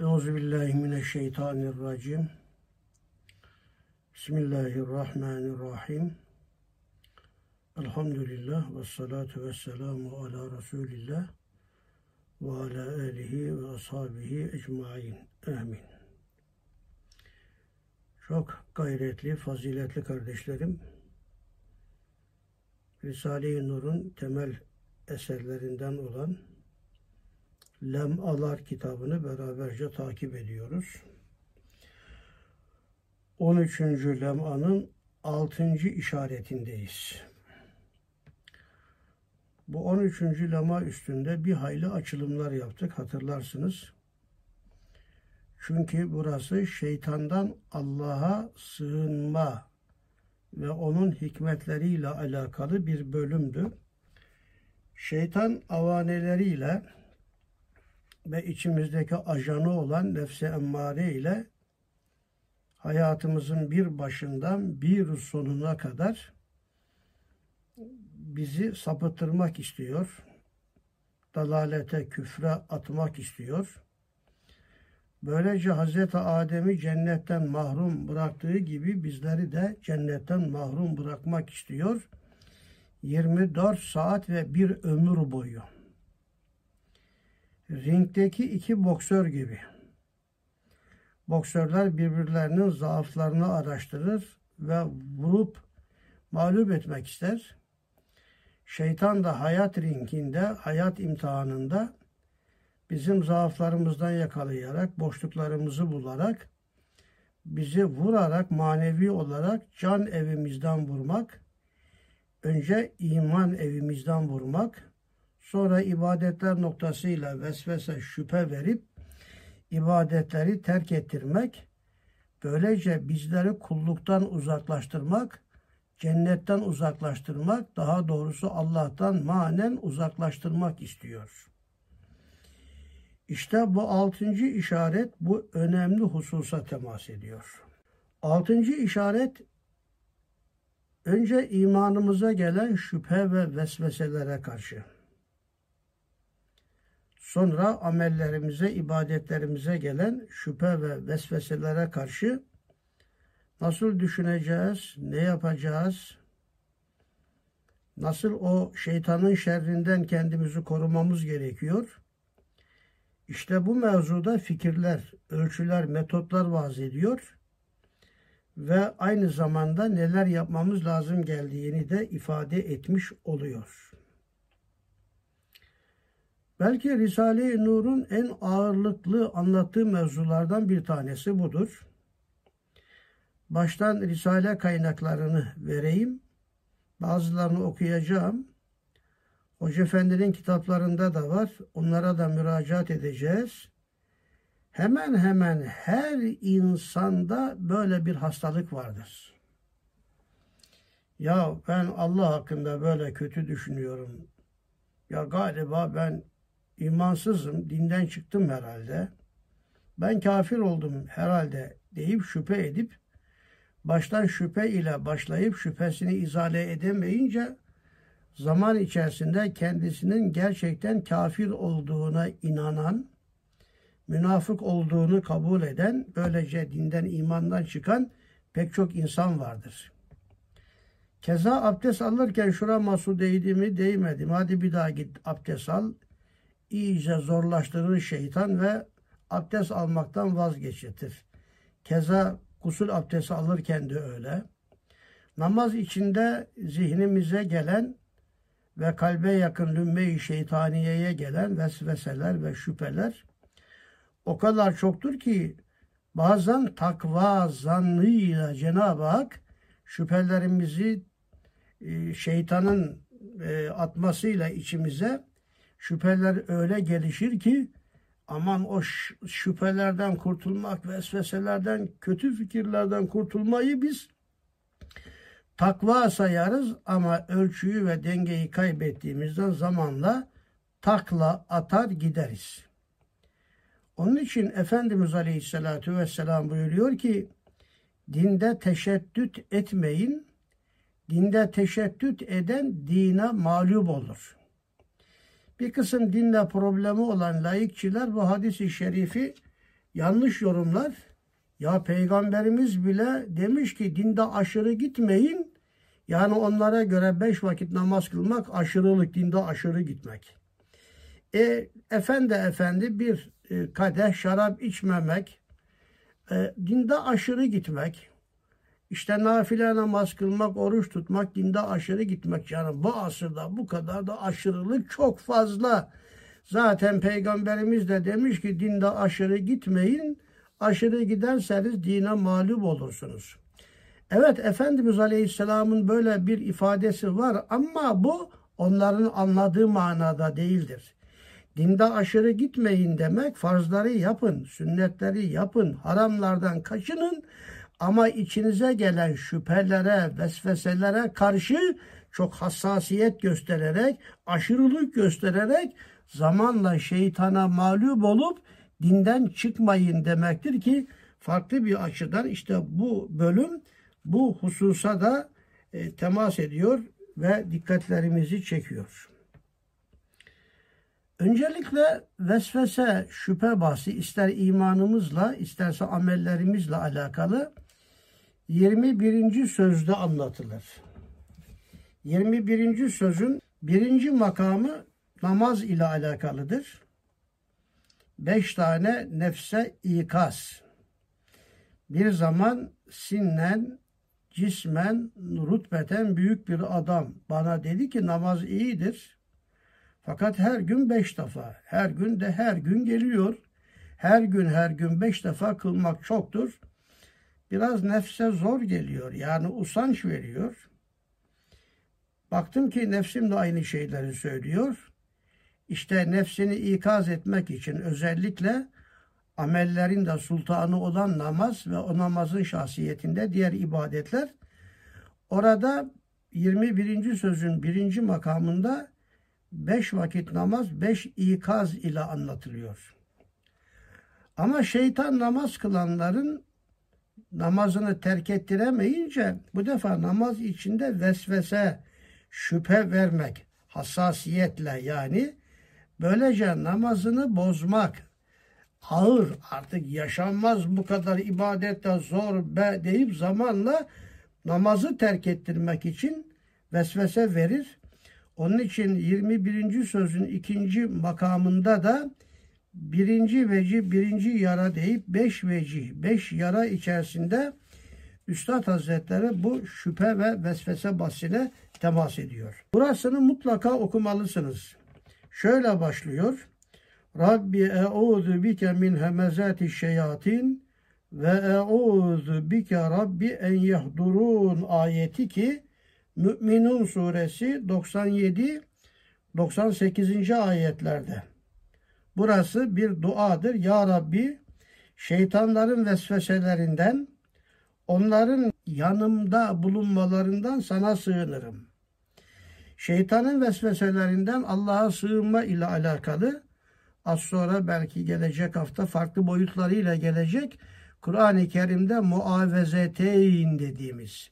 Euzu billahi mineşşeytanirracim. Bismillahirrahmanirrahim. Elhamdülillah ve salatu ve selamu ala Resulillah ve ala alihi ve ashabihi ecmain. Amin. Çok gayretli, faziletli kardeşlerim, Risale-i Nur'un temel eserlerinden olan Lemalar kitabını beraberce takip ediyoruz. 13. lemanın 6. işaretindeyiz. Bu 13. lema üstünde bir hayli açılımlar yaptık hatırlarsınız. Çünkü burası şeytandan Allah'a sığınma ve onun hikmetleriyle alakalı bir bölümdü. Şeytan avaneleriyle ve içimizdeki ajanı olan nefse emmare ile hayatımızın bir başından bir sonuna kadar bizi sapıtırmak istiyor. Dalalete, küfre atmak istiyor. Böylece Hazreti Adem'i cennetten mahrum bıraktığı gibi bizleri de cennetten mahrum bırakmak istiyor. 24 saat ve bir ömür boyu ringdeki iki boksör gibi. Boksörler birbirlerinin zaaflarını araştırır ve vurup mağlup etmek ister. Şeytan da hayat ringinde, hayat imtihanında bizim zaaflarımızdan yakalayarak, boşluklarımızı bularak, bizi vurarak, manevi olarak can evimizden vurmak, önce iman evimizden vurmak, Sonra ibadetler noktasıyla vesvese şüphe verip ibadetleri terk ettirmek, böylece bizleri kulluktan uzaklaştırmak, cennetten uzaklaştırmak, daha doğrusu Allah'tan manen uzaklaştırmak istiyor. İşte bu altıncı işaret bu önemli hususa temas ediyor. Altıncı işaret önce imanımıza gelen şüphe ve vesveselere karşı. Sonra amellerimize, ibadetlerimize gelen şüphe ve vesveselere karşı nasıl düşüneceğiz, ne yapacağız, nasıl o şeytanın şerrinden kendimizi korumamız gerekiyor. İşte bu mevzuda fikirler, ölçüler, metotlar vaz ediyor ve aynı zamanda neler yapmamız lazım geldiğini de ifade etmiş oluyor. Belki Risale-i Nur'un en ağırlıklı anlattığı mevzulardan bir tanesi budur. Baştan Risale kaynaklarını vereyim. Bazılarını okuyacağım. Hoca Efendi'nin kitaplarında da var. Onlara da müracaat edeceğiz. Hemen hemen her insanda böyle bir hastalık vardır. Ya ben Allah hakkında böyle kötü düşünüyorum. Ya galiba ben imansızım, dinden çıktım herhalde. Ben kafir oldum herhalde deyip şüphe edip baştan şüphe ile başlayıp şüphesini izale edemeyince zaman içerisinde kendisinin gerçekten kafir olduğuna inanan, münafık olduğunu kabul eden, böylece dinden imandan çıkan pek çok insan vardır. Keza abdest alırken şura su değdi mi değmedim. Hadi bir daha git abdest al iyice zorlaştırır şeytan ve abdest almaktan vazgeçirtir. Keza gusül abdesti alırken de öyle. Namaz içinde zihnimize gelen ve kalbe yakın lümme-i şeytaniyeye gelen vesveseler ve şüpheler o kadar çoktur ki bazen takva zannıyla Cenab-ı Hak şüphelerimizi e, şeytanın e, atmasıyla içimize şüpheler öyle gelişir ki aman o şüphelerden kurtulmak, vesveselerden, kötü fikirlerden kurtulmayı biz takva sayarız ama ölçüyü ve dengeyi kaybettiğimizden zamanla takla atar gideriz. Onun için Efendimiz Aleyhisselatü Vesselam buyuruyor ki dinde teşeddüt etmeyin. Dinde teşeddüt eden dine mağlup olur. Bir kısım dinle problemi olan laikçiler bu hadisi şerifi yanlış yorumlar. Ya peygamberimiz bile demiş ki dinde aşırı gitmeyin. Yani onlara göre beş vakit namaz kılmak aşırılık, dinde aşırı gitmek. E, efendi efendi bir e, kadeh şarap içmemek, e, dinde aşırı gitmek, işte nafile namaz kılmak, oruç tutmak, dinde aşırı gitmek. Yani bu asırda bu kadar da aşırılık çok fazla. Zaten Peygamberimiz de demiş ki dinde aşırı gitmeyin. Aşırı giderseniz dine mağlup olursunuz. Evet Efendimiz Aleyhisselam'ın böyle bir ifadesi var ama bu onların anladığı manada değildir. Dinde aşırı gitmeyin demek farzları yapın, sünnetleri yapın, haramlardan kaçının ama içinize gelen şüphelere, vesveselere karşı çok hassasiyet göstererek, aşırılık göstererek zamanla şeytana mağlup olup dinden çıkmayın demektir ki farklı bir açıdan işte bu bölüm bu hususa da e, temas ediyor ve dikkatlerimizi çekiyor. Öncelikle vesvese, şüphe bahsi ister imanımızla isterse amellerimizle alakalı 21. sözde anlatılır. 21. sözün birinci makamı namaz ile alakalıdır. Beş tane nefse ikaz. Bir zaman sinnen, cismen, rutbeten büyük bir adam bana dedi ki namaz iyidir. Fakat her gün beş defa, her gün de her gün geliyor. Her gün her gün beş defa kılmak çoktur. Biraz nefse zor geliyor. Yani usanç veriyor. Baktım ki nefsim de aynı şeyleri söylüyor. İşte nefsini ikaz etmek için özellikle amellerin de sultanı olan namaz ve o namazın şahsiyetinde diğer ibadetler orada 21. sözün birinci makamında beş vakit namaz beş ikaz ile anlatılıyor. Ama şeytan namaz kılanların namazını terk ettiremeyince bu defa namaz içinde vesvese, şüphe vermek, hassasiyetle yani böylece namazını bozmak, ağır artık yaşanmaz bu kadar ibadette zor be deyip zamanla namazı terk ettirmek için vesvese verir. Onun için 21. sözün ikinci makamında da birinci veci, birinci yara deyip beş veci, beş yara içerisinde Üstad Hazretleri bu şüphe ve vesvese bahsine temas ediyor. Burasını mutlaka okumalısınız. Şöyle başlıyor. Rabbi e'udhu bike min hemezati şeyatin ve e'udhu bike Rabbi en yahdurun ayeti ki Mü'minun suresi 97 98. ayetlerde. Burası bir duadır. Ya Rabbi şeytanların vesveselerinden onların yanımda bulunmalarından sana sığınırım. Şeytanın vesveselerinden Allah'a sığınma ile alakalı az sonra belki gelecek hafta farklı boyutlarıyla gelecek Kur'an-ı Kerim'de muavezeteyn dediğimiz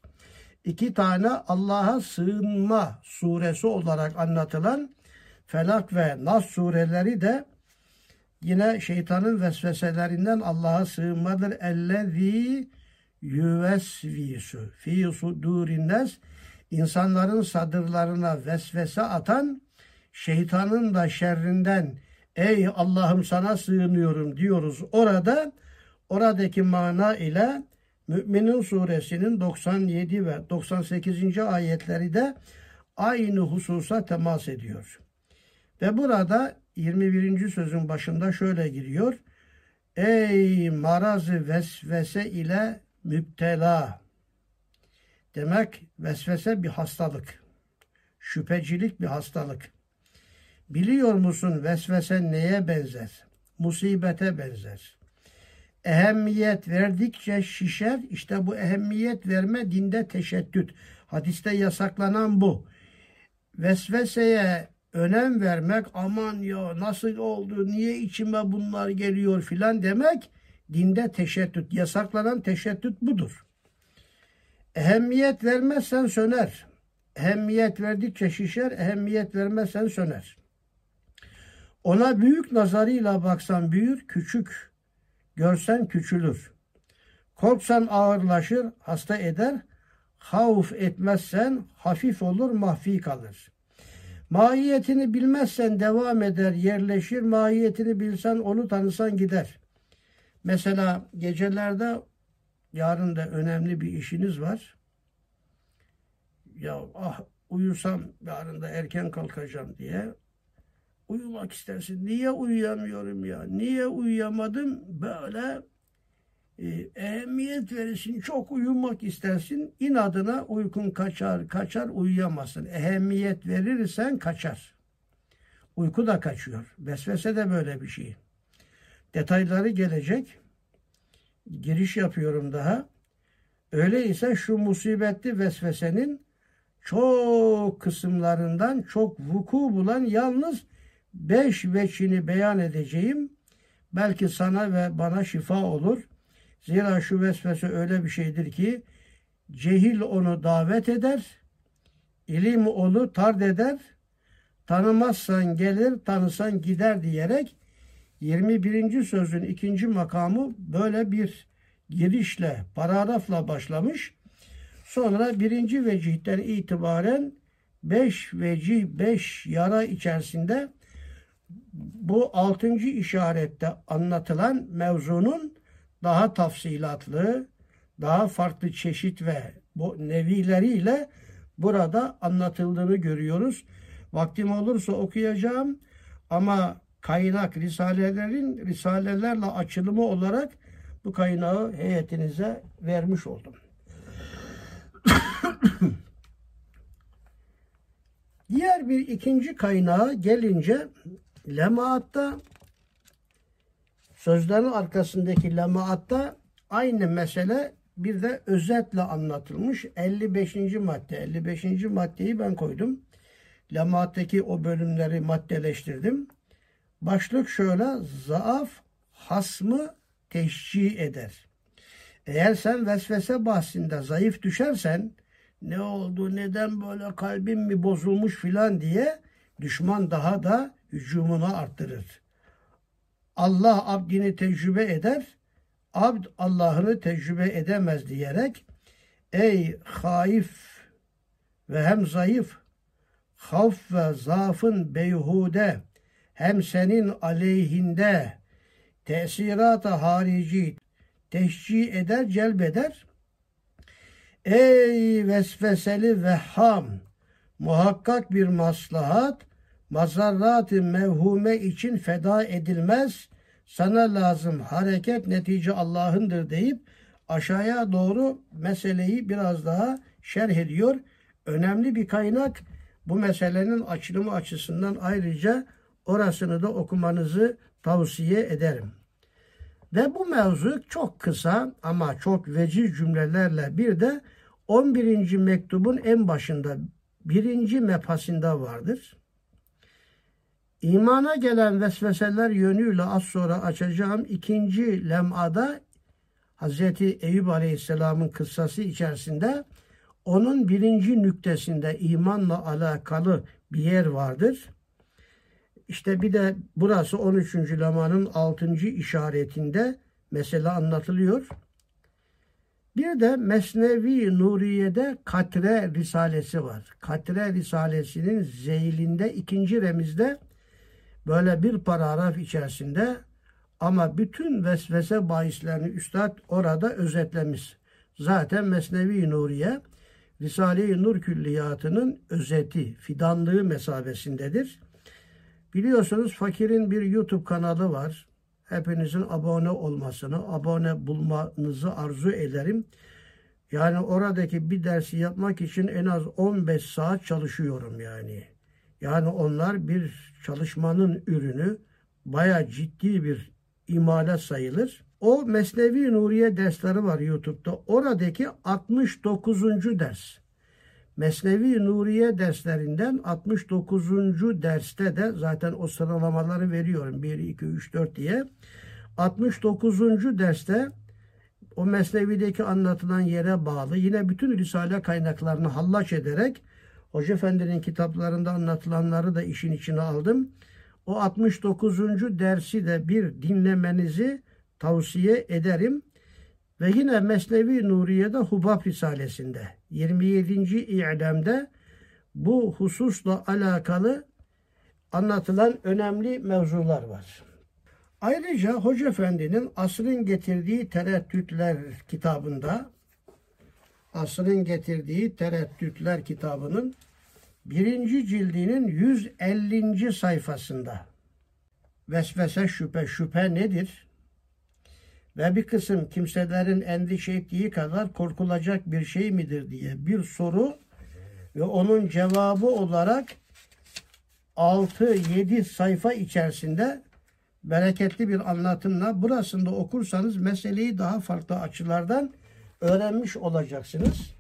iki tane Allah'a sığınma suresi olarak anlatılan Felak ve Nas sureleri de yine şeytanın vesveselerinden Allah'a sığınmadır. Ellezî yüvesvisu fî sudûrinnes insanların sadırlarına vesvese atan şeytanın da şerrinden ey Allah'ım sana sığınıyorum diyoruz. Orada oradaki mana ile Müminin suresinin 97 ve 98. ayetleri de aynı hususa temas ediyor. Ve burada 21. sözün başında şöyle giriyor. Ey marazı vesvese ile müptela. Demek vesvese bir hastalık. Şüphecilik bir hastalık. Biliyor musun vesvese neye benzer? Musibete benzer. Ehemmiyet verdikçe şişer. İşte bu ehemmiyet verme dinde teşeddüt. Hadiste yasaklanan bu. Vesveseye önem vermek aman ya nasıl oldu niye içime bunlar geliyor filan demek dinde teşeddüt yasaklanan teşeddüt budur. Ehemmiyet vermezsen söner. Ehemmiyet verdikçe şişer, ehemmiyet vermezsen söner. Ona büyük nazarıyla baksan büyür, küçük görsen küçülür. Korksan ağırlaşır, hasta eder. Havf etmezsen hafif olur, mahfi kalır. Mahiyetini bilmezsen devam eder, yerleşir. Mahiyetini bilsen, onu tanısan gider. Mesela gecelerde yarın da önemli bir işiniz var. Ya ah uyusam yarın da erken kalkacağım diye uyumak istersin. Niye uyuyamıyorum ya? Niye uyuyamadım? Böyle e, ehemmiyet verirsin. Çok uyumak istersin. İnadına uykun kaçar, kaçar uyuyamazsın. Ehemmiyet verirsen kaçar. Uyku da kaçıyor. Vesvese de böyle bir şey. Detayları gelecek. Giriş yapıyorum daha. Öyleyse şu musibetli vesvesenin çok kısımlarından çok vuku bulan yalnız beş veçini beyan edeceğim. Belki sana ve bana şifa olur. Zira şu vesvese öyle bir şeydir ki cehil onu davet eder, ilim onu tard eder, tanımazsan gelir, tanısan gider diyerek 21. sözün ikinci makamı böyle bir girişle, paragrafla başlamış. Sonra birinci vecihten itibaren beş vecih, beş yara içerisinde bu altıncı işarette anlatılan mevzunun daha tafsilatlı, daha farklı çeşit ve bu nevileriyle burada anlatıldığını görüyoruz. Vaktim olursa okuyacağım ama kaynak risalelerin risalelerle açılımı olarak bu kaynağı heyetinize vermiş oldum. Diğer bir ikinci kaynağa gelince lemaatta sözlerin arkasındaki lemaatta aynı mesele bir de özetle anlatılmış. 55. madde. 55. maddeyi ben koydum. Lemaattaki o bölümleri maddeleştirdim. Başlık şöyle. Zaaf hasmı teşcih eder. Eğer sen vesvese bahsinde zayıf düşersen ne oldu, neden böyle kalbim mi bozulmuş filan diye düşman daha da hücumunu arttırır. Allah abdini tecrübe eder, abd Allah'ını tecrübe edemez diyerek ey haif ve hem zayıf, havf ve zaafın beyhude hem senin aleyhinde tesirat-ı harici teşcih eder, celbeder. Ey vesveseli vehham! Muhakkak bir maslahat, mazarrat-ı mevhume için feda edilmez. Sana lazım hareket netice Allah'ındır deyip aşağıya doğru meseleyi biraz daha şerh ediyor. Önemli bir kaynak bu meselenin açılımı açısından ayrıca orasını da okumanızı tavsiye ederim. Ve bu mevzu çok kısa ama çok veciz cümlelerle bir de 11. mektubun en başında birinci mepasında vardır. İmana gelen vesveseler yönüyle az sonra açacağım ikinci lem'ada Hz. Eyüp Aleyhisselam'ın kıssası içerisinde onun birinci nüktesinde imanla alakalı bir yer vardır. İşte bir de burası 13. lemanın 6. işaretinde mesele anlatılıyor. Bir de Mesnevi Nuriye'de Katre Risalesi var. Katre Risalesi'nin zeylinde ikinci remizde böyle bir paragraf içerisinde ama bütün vesvese bahislerini Üstad orada özetlemiş. Zaten Mesnevi Nuriye Risale-i Nur Külliyatı'nın özeti, fidanlığı mesabesindedir. Biliyorsunuz Fakir'in bir YouTube kanalı var. Hepinizin abone olmasını, abone bulmanızı arzu ederim. Yani oradaki bir dersi yapmak için en az 15 saat çalışıyorum yani. Yani onlar bir çalışmanın ürünü baya ciddi bir imale sayılır. O Mesnevi Nuriye dersleri var YouTube'da. Oradaki 69. ders. Mesnevi Nuriye derslerinden 69. derste de zaten o sıralamaları veriyorum. 1, 2, 3, 4 diye. 69. derste o Mesnevi'deki anlatılan yere bağlı yine bütün Risale kaynaklarını hallaç ederek Hoca Efendi'nin kitaplarında anlatılanları da işin içine aldım. O 69. dersi de bir dinlemenizi tavsiye ederim. Ve yine Mesnevi Nuriye'de Hubab Risalesi'nde 27. İ'lemde bu hususla alakalı anlatılan önemli mevzular var. Ayrıca Hoca Efendi'nin Asrın Getirdiği Tereddütler kitabında Asrın Getirdiği Tereddütler kitabının birinci cildinin 150. sayfasında vesvese şüphe, şüphe nedir? Ve bir kısım kimselerin endişe ettiği kadar korkulacak bir şey midir diye bir soru ve onun cevabı olarak 6-7 sayfa içerisinde bereketli bir anlatımla burasında okursanız meseleyi daha farklı açılardan öğrenmiş olacaksınız.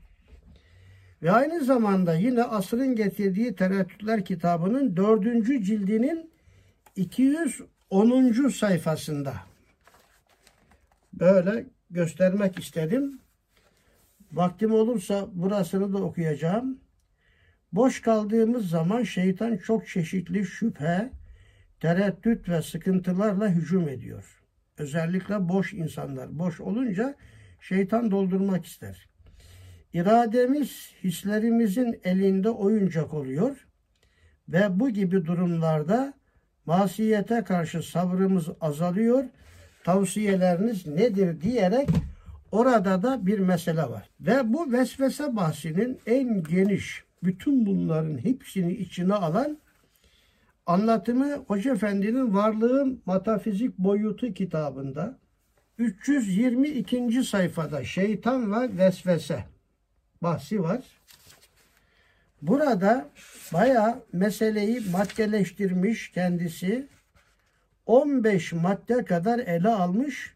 Ve aynı zamanda yine asrın getirdiği tereddütler kitabının dördüncü cildinin 210. sayfasında böyle göstermek istedim. Vaktim olursa burasını da okuyacağım. Boş kaldığımız zaman şeytan çok çeşitli şüphe, tereddüt ve sıkıntılarla hücum ediyor. Özellikle boş insanlar. Boş olunca şeytan doldurmak ister. İrademiz hislerimizin elinde oyuncak oluyor ve bu gibi durumlarda masiyete karşı sabrımız azalıyor. Tavsiyeleriniz nedir diyerek orada da bir mesele var. Ve bu vesvese bahsinin en geniş bütün bunların hepsini içine alan anlatımı Hoca Efendi'nin Varlığın Metafizik Boyutu kitabında 322. sayfada şeytan ve vesvese bahsi var. Burada baya meseleyi maddeleştirmiş kendisi 15 madde kadar ele almış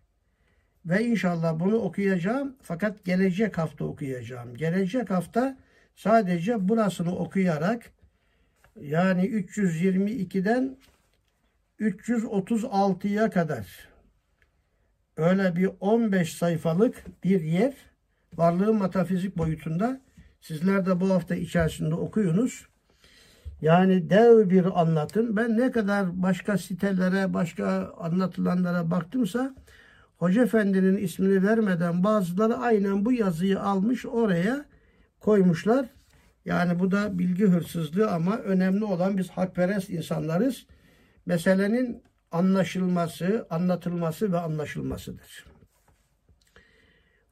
ve inşallah bunu okuyacağım fakat gelecek hafta okuyacağım. Gelecek hafta sadece burasını okuyarak yani 322'den 336'ya kadar öyle bir 15 sayfalık bir yer varlığın metafizik boyutunda sizler de bu hafta içerisinde okuyunuz. Yani dev bir anlatım. Ben ne kadar başka sitelere, başka anlatılanlara baktımsa Hoca Efendi'nin ismini vermeden bazıları aynen bu yazıyı almış oraya koymuşlar. Yani bu da bilgi hırsızlığı ama önemli olan biz hakperest insanlarız. Meselenin anlaşılması, anlatılması ve anlaşılmasıdır.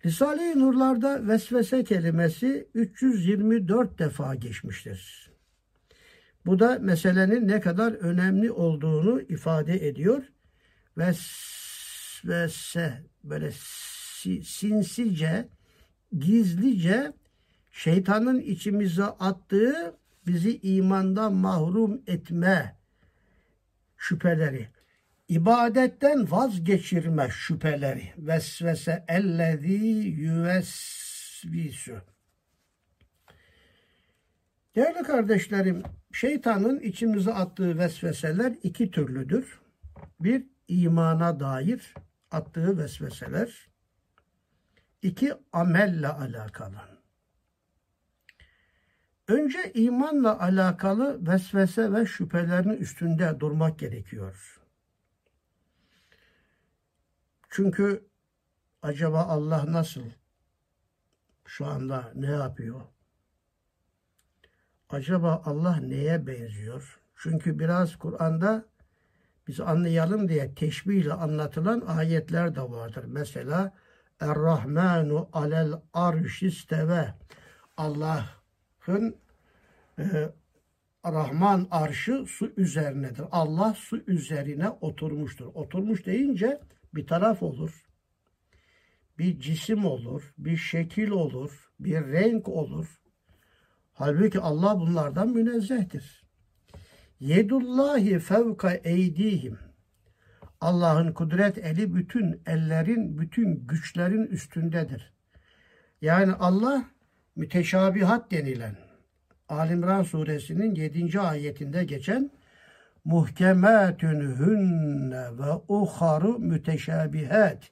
Risale-i Nurlar'da vesvese kelimesi 324 defa geçmiştir. Bu da meselenin ne kadar önemli olduğunu ifade ediyor. Vesvese böyle sinsice, gizlice şeytanın içimize attığı bizi imandan mahrum etme şüpheleri, ibadetten vazgeçirme şüpheleri, vesvese ellezî yüvesvisu. Değerli kardeşlerim, şeytanın içimize attığı vesveseler iki türlüdür. Bir, imana dair attığı vesveseler. İki, amelle alakalı. Önce imanla alakalı vesvese ve şüphelerin üstünde durmak gerekiyor. Çünkü acaba Allah nasıl şu anda ne yapıyor? Acaba Allah neye benziyor? Çünkü biraz Kur'an'da biz anlayalım diye teşbihle anlatılan ayetler de vardır. Mesela Er-Rahmanu alel arşisteve Allah Bakın e, Rahman arşı su üzerinedir. Allah su üzerine oturmuştur. Oturmuş deyince bir taraf olur. Bir cisim olur, bir şekil olur, bir renk olur. Halbuki Allah bunlardan münezzehtir. Yedullahi fevka eydihim. Allah'ın kudret eli bütün ellerin, bütün güçlerin üstündedir. Yani Allah müteşabihat denilen Alimran suresinin 7. ayetinde geçen muhkematun hünne ve uharu müteşabihat.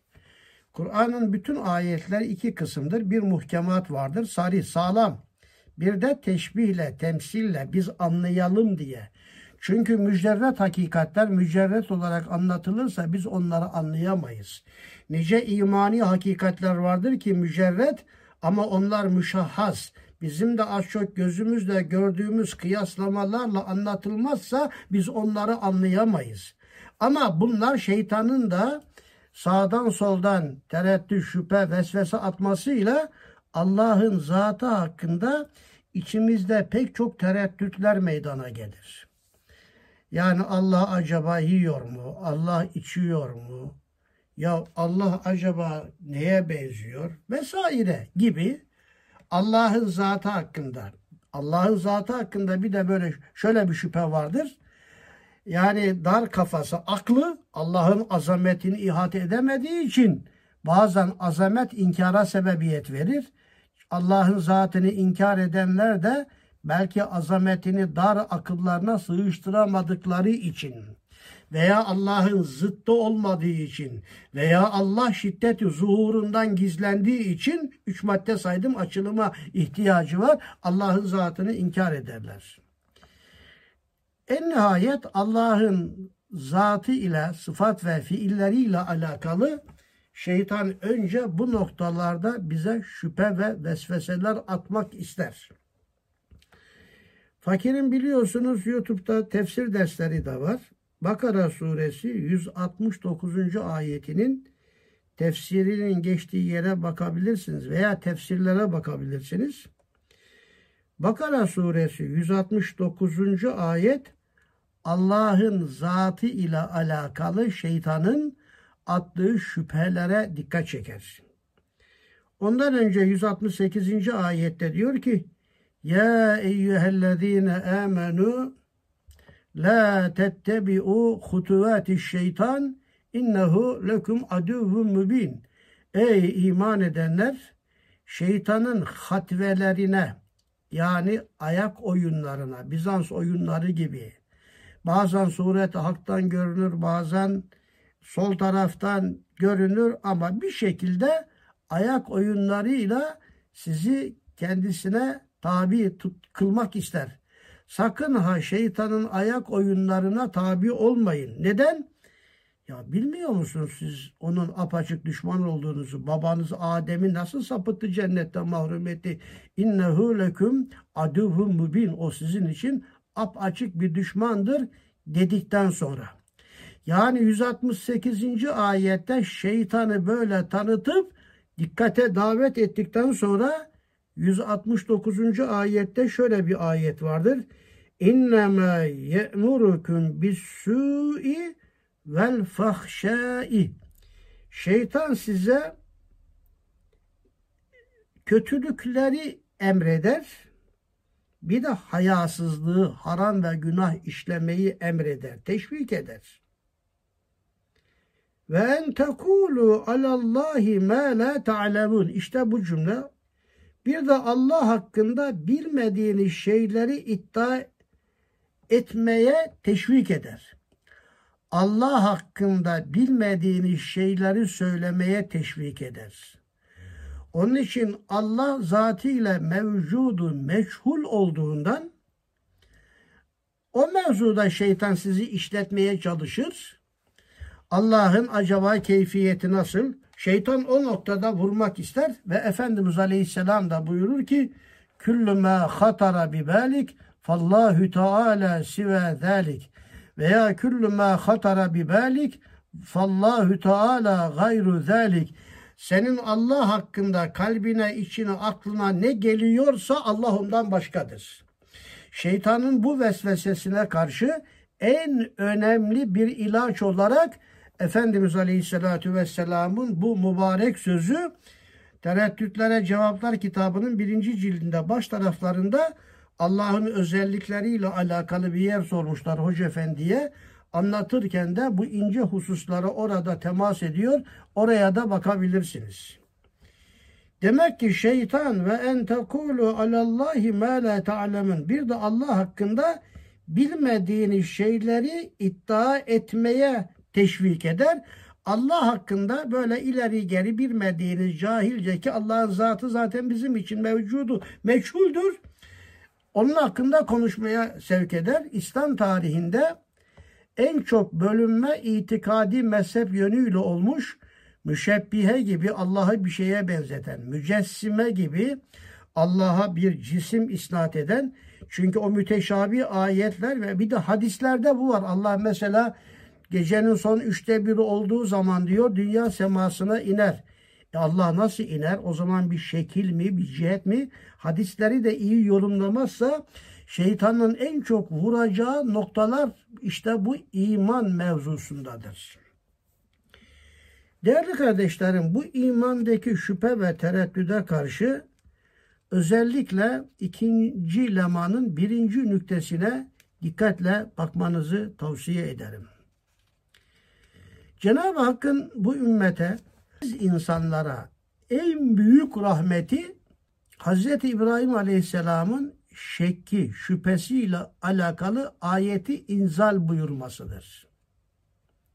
Kur'an'ın bütün ayetleri iki kısımdır. Bir muhkemat vardır, sarı, sağlam. Bir de teşbihle, temsille biz anlayalım diye. Çünkü mücerret hakikatler mücerret olarak anlatılırsa biz onları anlayamayız. Nice imani hakikatler vardır ki mücerret ama onlar müşahhas. Bizim de az çok gözümüzle gördüğümüz kıyaslamalarla anlatılmazsa biz onları anlayamayız. Ama bunlar şeytanın da sağdan soldan tereddüt, şüphe, vesvese atmasıyla Allah'ın zatı hakkında içimizde pek çok tereddütler meydana gelir. Yani Allah acaba yiyor mu? Allah içiyor mu? Ya Allah acaba neye benziyor? Vesaire gibi Allah'ın zatı hakkında. Allah'ın zatı hakkında bir de böyle şöyle bir şüphe vardır. Yani dar kafası, aklı Allah'ın azametini ihate edemediği için bazen azamet inkara sebebiyet verir. Allah'ın zatını inkar edenler de belki azametini dar akıllarına sığıştıramadıkları için veya Allah'ın zıttı olmadığı için veya Allah şiddeti zuhurundan gizlendiği için üç madde saydım açılıma ihtiyacı var. Allah'ın zatını inkar ederler. En nihayet Allah'ın zatı ile sıfat ve fiilleriyle alakalı şeytan önce bu noktalarda bize şüphe ve vesveseler atmak ister. Fakirin biliyorsunuz YouTube'da tefsir dersleri de var. Bakara suresi 169. ayetinin tefsirinin geçtiği yere bakabilirsiniz veya tefsirlere bakabilirsiniz. Bakara suresi 169. ayet Allah'ın zatı ile alakalı şeytanın attığı şüphelere dikkat çeker. Ondan önce 168. ayette diyor ki Ya eyyühellezine amenu La tettebi'u hutuvati şeytan innehu lekum aduvun mübin. Ey iman edenler şeytanın hatvelerine yani ayak oyunlarına, Bizans oyunları gibi bazen suret haktan görünür, bazen sol taraftan görünür ama bir şekilde ayak oyunlarıyla sizi kendisine tabi tut, kılmak ister. Sakın ha şeytanın ayak oyunlarına tabi olmayın. Neden? Ya bilmiyor musunuz siz onun apaçık düşman olduğunuzu? Babanız Adem'i nasıl sapıttı cennetten mahrum etti? İnnehu leküm aduvun mubin. O sizin için apaçık bir düşmandır dedikten sonra. Yani 168. ayette şeytanı böyle tanıtıp dikkate davet ettikten sonra 169. ayette şöyle bir ayet vardır. İnnemâ ye'murukum bis-su'i vel fahşâ'i. Şeytan size kötülükleri emreder. Bir de hayasızlığı, haram ve günah işlemeyi emreder, teşvik eder. Ve en tekulu alallahi ma la ta'lemun. İşte bu cümle. Bir de Allah hakkında bilmediğiniz şeyleri iddia etmeye teşvik eder. Allah hakkında bilmediğiniz şeyleri söylemeye teşvik eder. Onun için Allah zatıyla mevcudu meçhul olduğundan o mevzuda şeytan sizi işletmeye çalışır. Allah'ın acaba keyfiyeti nasıl? Şeytan o noktada vurmak ister ve Efendimiz Aleyhisselam da buyurur ki Küllü mâ hatara bibalik Fallahu Teala sive zalik veya kullu ma hatara bi balik fallahu Teala gayru zalik senin Allah hakkında kalbine, içine, aklına ne geliyorsa Allah ondan başkadır. Şeytanın bu vesvesesine karşı en önemli bir ilaç olarak Efendimiz Aleyhisselatü Vesselam'ın bu mübarek sözü Tereddütlere Cevaplar kitabının birinci cildinde baş taraflarında Allah'ın özellikleriyle alakalı bir yer sormuşlar Hoca Efendi'ye. Anlatırken de bu ince hususlara orada temas ediyor. Oraya da bakabilirsiniz. Demek ki şeytan ve en tekulu alallahi ma la ta'lemun. Bir de Allah hakkında bilmediğiniz şeyleri iddia etmeye teşvik eder. Allah hakkında böyle ileri geri bilmediğiniz cahilce ki Allah'ın zatı zaten bizim için mevcudu, meçhuldür onun hakkında konuşmaya sevk eder. İslam tarihinde en çok bölünme itikadi mezhep yönüyle olmuş müşebbihe gibi Allah'ı bir şeye benzeten, mücessime gibi Allah'a bir cisim isnat eden çünkü o müteşabi ayetler ve bir de hadislerde bu var. Allah mesela gecenin son üçte biri olduğu zaman diyor dünya semasına iner. E Allah nasıl iner? O zaman bir şekil mi, bir cihet mi? Hadisleri de iyi yorumlamazsa şeytanın en çok vuracağı noktalar işte bu iman mevzusundadır. Değerli kardeşlerim bu imandaki şüphe ve tereddüde karşı özellikle ikinci lemanın birinci nüktesine dikkatle bakmanızı tavsiye ederim. Cenab-ı Hakk'ın bu ümmete, insanlara en büyük rahmeti Hz. İbrahim Aleyhisselam'ın şekki, şüphesiyle alakalı ayeti inzal buyurmasıdır.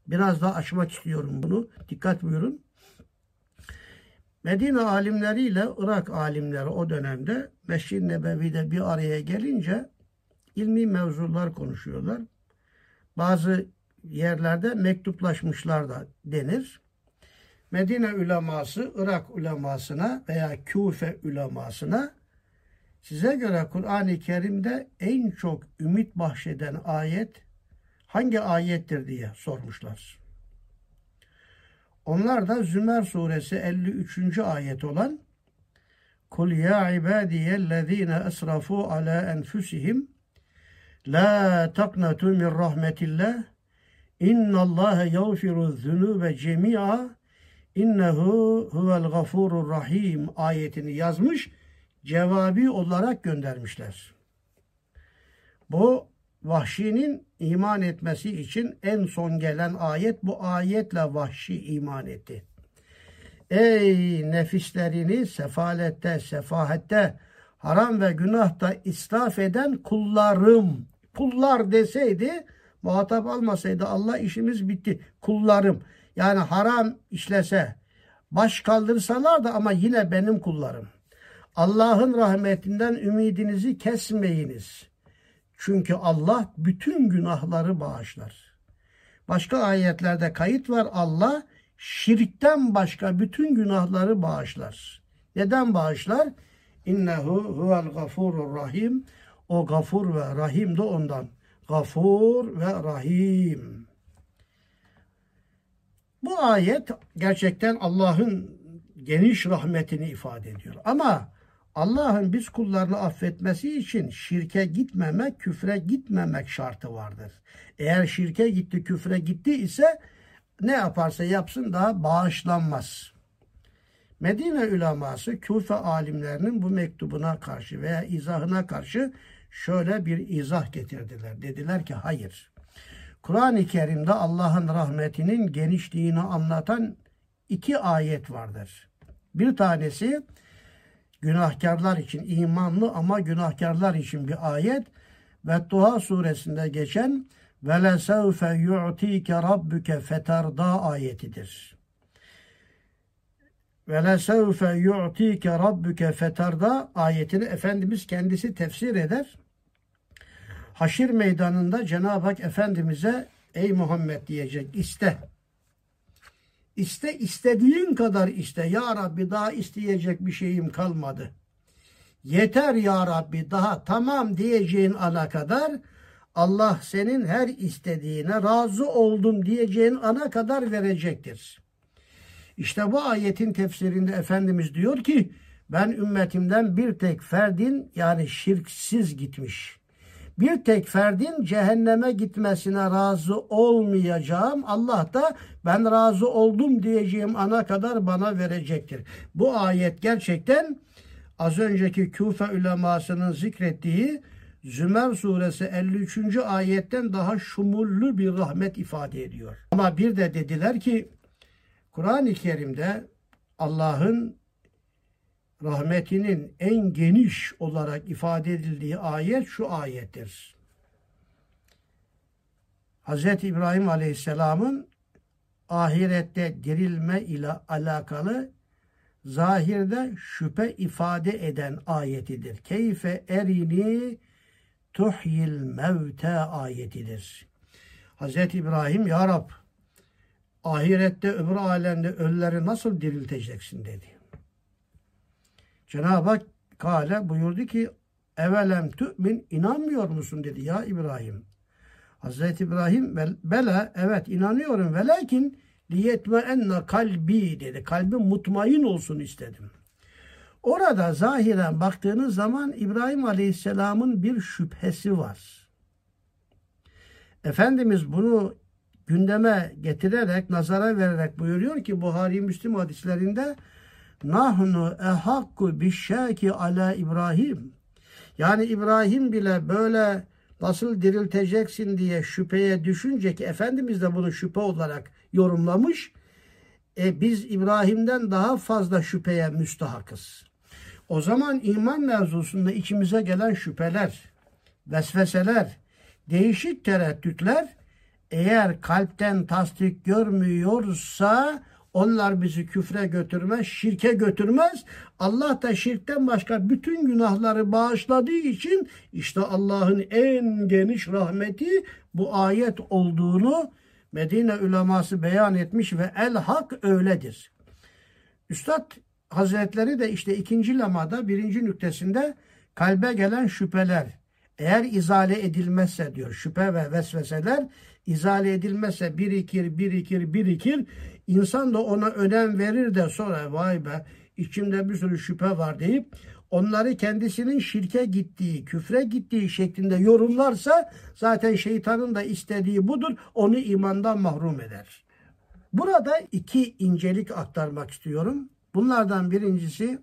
Biraz daha açmak istiyorum bunu. Dikkat buyurun. Medine alimleriyle Irak alimleri o dönemde Mescid-i Nebevi'de bir araya gelince ilmi mevzular konuşuyorlar. Bazı yerlerde mektuplaşmışlar da denir. Medine uleması Irak ulemasına veya Küfe ulemasına size göre Kur'an-ı Kerim'de en çok ümit bahşeden ayet hangi ayettir diye sormuşlar. Onlar da Zümer suresi 53. ayet olan Kul ya ibadiyellezine esrafu ala enfusihim la taknatu min rahmetillah İnnallâhe yağfiru zunube cemi'a innehu huvel gafurur rahim ayetini yazmış cevabi olarak göndermişler. Bu Vahşi'nin iman etmesi için en son gelen ayet bu ayetle Vahşi iman etti. Ey nefislerini sefalette, sefahette, haram ve günahta israf eden kullarım. Kullar deseydi, muhatap almasaydı Allah işimiz bitti. Kullarım. Yani haram işlese, baş kaldırsalar da ama yine benim kullarım. Allah'ın rahmetinden ümidinizi kesmeyiniz. Çünkü Allah bütün günahları bağışlar. Başka ayetlerde kayıt var Allah şirkten başka bütün günahları bağışlar. Neden bağışlar? İnnehu huvel gafurur rahim. O gafur ve rahim de ondan. Gafur ve rahim. Bu ayet gerçekten Allah'ın geniş rahmetini ifade ediyor. Ama Allah'ın biz kullarını affetmesi için şirke gitmemek, küfre gitmemek şartı vardır. Eğer şirke gitti, küfre gitti ise ne yaparsa yapsın daha bağışlanmaz. Medine üleması Küfe alimlerinin bu mektubuna karşı veya izahına karşı şöyle bir izah getirdiler. Dediler ki hayır. Kur'an-ı Kerim'de Allah'ın rahmetinin genişliğini anlatan iki ayet vardır. Bir tanesi günahkarlar için imanlı ama günahkarlar için bir ayet ve Duha suresinde geçen ve lesevfe yu'tike rabbuke feterda ayetidir. Ve lesevfe yu'tike rabbuke feterda ayetini Efendimiz kendisi tefsir eder. Haşir meydanında Cenab-ı Hak Efendimiz'e ey Muhammed diyecek iste. İste istediğin kadar iste. Ya Rabbi daha isteyecek bir şeyim kalmadı. Yeter ya Rabbi daha tamam diyeceğin ana kadar Allah senin her istediğine razı oldum diyeceğin ana kadar verecektir. İşte bu ayetin tefsirinde Efendimiz diyor ki ben ümmetimden bir tek ferdin yani şirksiz gitmiş bir tek ferdin cehenneme gitmesine razı olmayacağım. Allah da ben razı oldum diyeceğim ana kadar bana verecektir. Bu ayet gerçekten az önceki Küfe ulemasının zikrettiği Zümer suresi 53. ayetten daha şumullü bir rahmet ifade ediyor. Ama bir de dediler ki Kur'an-ı Kerim'de Allah'ın rahmetinin en geniş olarak ifade edildiği ayet şu ayettir. Hz. İbrahim Aleyhisselam'ın ahirette dirilme ile alakalı zahirde şüphe ifade eden ayetidir. Keyfe erini tuhyil mevte ayetidir. Hz. İbrahim Ya Rab ahirette öbür alemde ölüleri nasıl dirilteceksin dedi. Cenab-ı Hak Kale buyurdu ki evelem tü'min inanmıyor musun dedi ya İbrahim. Hazreti İbrahim bela evet inanıyorum ve lakin liyetme enne kalbi dedi. Kalbim mutmain olsun istedim. Orada zahiren baktığınız zaman İbrahim Aleyhisselam'ın bir şüphesi var. Efendimiz bunu gündeme getirerek, nazara vererek buyuruyor ki Buhari Müslim hadislerinde nahnu ehakku bişşaki ala İbrahim. Yani İbrahim bile böyle nasıl dirilteceksin diye şüpheye düşünce ki Efendimiz de bunu şüphe olarak yorumlamış. E, biz İbrahim'den daha fazla şüpheye müstahakız. O zaman iman mevzusunda içimize gelen şüpheler, vesveseler, değişik tereddütler eğer kalpten tasdik görmüyorsa onlar bizi küfre götürmez, şirke götürmez. Allah da şirkten başka bütün günahları bağışladığı için işte Allah'ın en geniş rahmeti bu ayet olduğunu Medine uleması beyan etmiş ve el hak öyledir. Üstad Hazretleri de işte ikinci lamada birinci nüktesinde kalbe gelen şüpheler eğer izale edilmezse diyor şüphe ve vesveseler izale edilmezse birikir birikir birikir insan da ona önem verir de sonra vay be içimde bir sürü şüphe var deyip onları kendisinin şirke gittiği, küfre gittiği şeklinde yorumlarsa zaten şeytanın da istediği budur. Onu imandan mahrum eder. Burada iki incelik aktarmak istiyorum. Bunlardan birincisi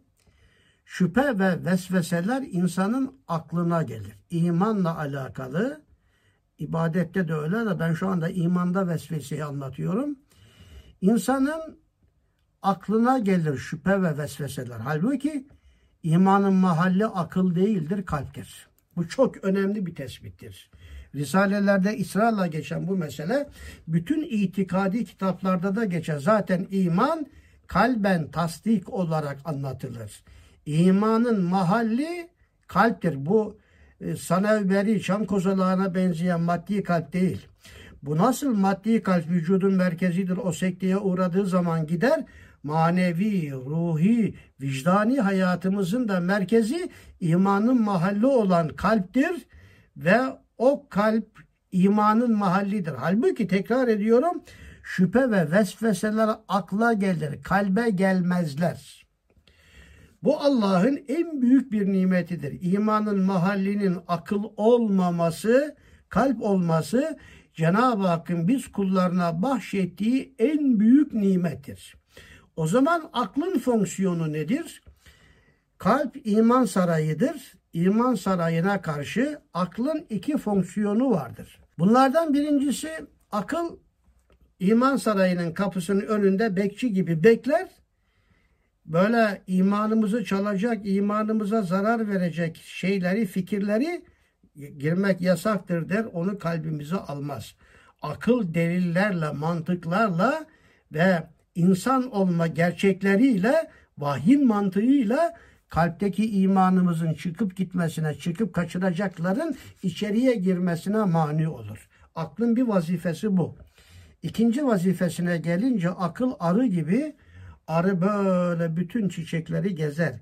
şüphe ve vesveseler insanın aklına gelir. İmanla alakalı, ibadette de öyle de ben şu anda imanda vesveseyi anlatıyorum. İnsanın aklına gelir şüphe ve vesveseler. Halbuki imanın mahalli akıl değildir, kalptir. Bu çok önemli bir tespittir. Risalelerde ısrarla geçen bu mesele bütün itikadi kitaplarda da geçer. Zaten iman kalben tasdik olarak anlatılır. İmanın mahalli kalptir. Bu e, sanevberi, çam kozalağına benzeyen maddi kalp değil. Bu nasıl maddi kalp vücudun merkezidir o sekteye uğradığı zaman gider manevi, ruhi, vicdani hayatımızın da merkezi imanın mahalli olan kalptir ve o kalp imanın mahallidir. Halbuki tekrar ediyorum şüphe ve vesveseler akla gelir, kalbe gelmezler. Bu Allah'ın en büyük bir nimetidir. İmanın mahallinin akıl olmaması, kalp olması Cenab-ı Hakk'ın biz kullarına bahşettiği en büyük nimettir. O zaman aklın fonksiyonu nedir? Kalp iman sarayıdır. İman sarayına karşı aklın iki fonksiyonu vardır. Bunlardan birincisi akıl iman sarayının kapısının önünde bekçi gibi bekler. Böyle imanımızı çalacak, imanımıza zarar verecek şeyleri, fikirleri girmek yasaktır der. Onu kalbimize almaz. Akıl delillerle, mantıklarla ve insan olma gerçekleriyle, vahyin mantığıyla kalpteki imanımızın çıkıp gitmesine, çıkıp kaçıracakların içeriye girmesine mani olur. Aklın bir vazifesi bu. İkinci vazifesine gelince akıl arı gibi arı böyle bütün çiçekleri gezer.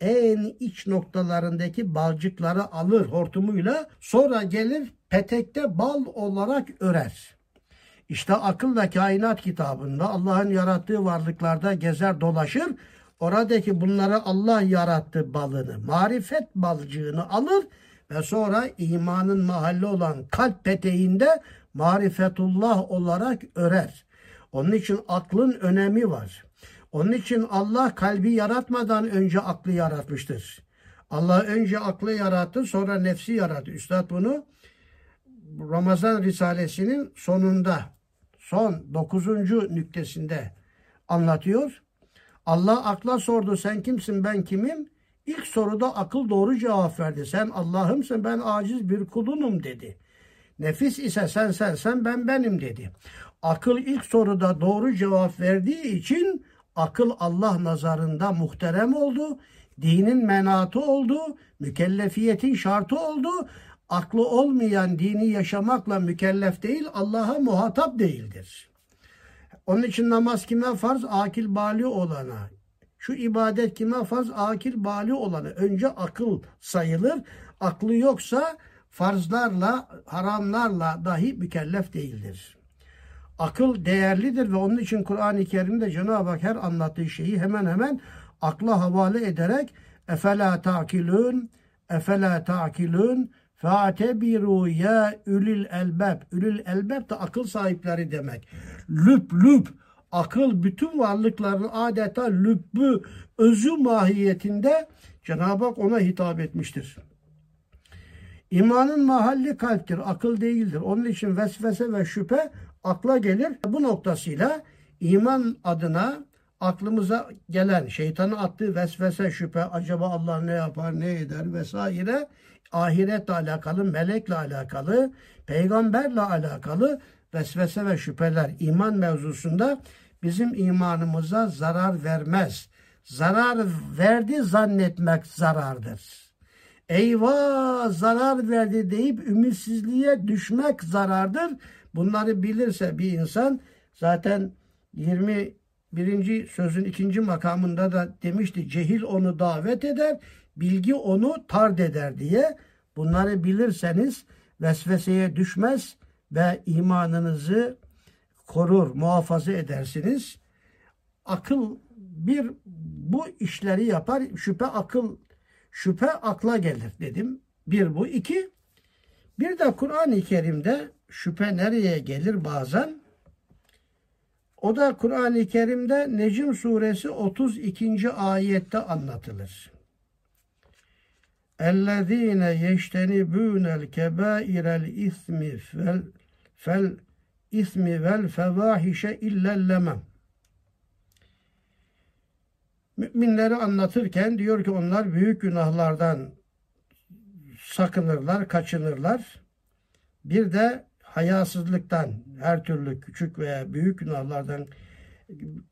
En iç noktalarındaki balcıkları alır hortumuyla sonra gelir petekte bal olarak örer. İşte akılla kainat kitabında Allah'ın yarattığı varlıklarda gezer dolaşır. Oradaki bunları Allah yarattı balını, marifet balcığını alır ve sonra imanın mahalli olan kalp peteğinde marifetullah olarak örer. Onun için aklın önemi var. Onun için Allah kalbi yaratmadan önce aklı yaratmıştır. Allah önce aklı yarattı sonra nefsi yarattı. Üstad bunu Ramazan Risalesi'nin sonunda son dokuzuncu nüktesinde anlatıyor. Allah akla sordu sen kimsin ben kimim? İlk soruda akıl doğru cevap verdi. Sen Allah'ımsın ben aciz bir kulunum dedi. Nefis ise sen sen sen ben benim dedi. Akıl ilk soruda doğru cevap verdiği için akıl Allah nazarında muhterem oldu. Dinin menatı oldu. Mükellefiyetin şartı oldu. aklı olmayan dini yaşamakla mükellef değil, Allah'a muhatap değildir. Onun için namaz kime farz? Akil bali olana. Şu ibadet kime farz? Akil bali olana. Önce akıl sayılır. Aklı yoksa farzlarla, haramlarla dahi mükellef değildir. Akıl değerlidir ve onun için Kur'an-ı Kerim'de Cenab-ı Hak her anlattığı şeyi hemen hemen akla havale ederek efela ta'kilun efela ta'kilun Fa'tebiru ya ülül elbab. Ülül elbab da akıl sahipleri demek. Lüp lüp. Akıl bütün varlıkların adeta lübbü, özü mahiyetinde Cenab-ı Hak ona hitap etmiştir. İmanın mahalli kalptir, akıl değildir. Onun için vesvese ve şüphe akla gelir. Bu noktasıyla iman adına aklımıza gelen şeytanın attığı vesvese, şüphe, acaba Allah ne yapar, ne eder vesaire ahiretle alakalı, melekle alakalı, peygamberle alakalı vesvese ve şüpheler iman mevzusunda bizim imanımıza zarar vermez. Zarar verdi zannetmek zarardır. Eyvah zarar verdi deyip ümitsizliğe düşmek zarardır. Bunları bilirse bir insan zaten 21. sözün ikinci makamında da demişti cehil onu davet eder, bilgi onu tard eder diye bunları bilirseniz vesveseye düşmez ve imanınızı korur, muhafaza edersiniz. Akıl bir bu işleri yapar. Şüphe akıl, şüphe akla gelir dedim. Bir bu. iki bir de Kur'an-ı Kerim'de şüphe nereye gelir bazen? O da Kur'an-ı Kerim'de Necim suresi 32. ayette anlatılır. اَلَّذ۪ينَ يَجْتَنِبُونَ الْكَبَائِرَ الْاِثْمِ فَالْاِثْمِ وَالْفَوَاحِشَ اِلَّا اللَّمَمْ Müminleri anlatırken diyor ki onlar büyük günahlardan sakınırlar, kaçınırlar. Bir de hayasızlıktan, her türlü küçük veya büyük günahlardan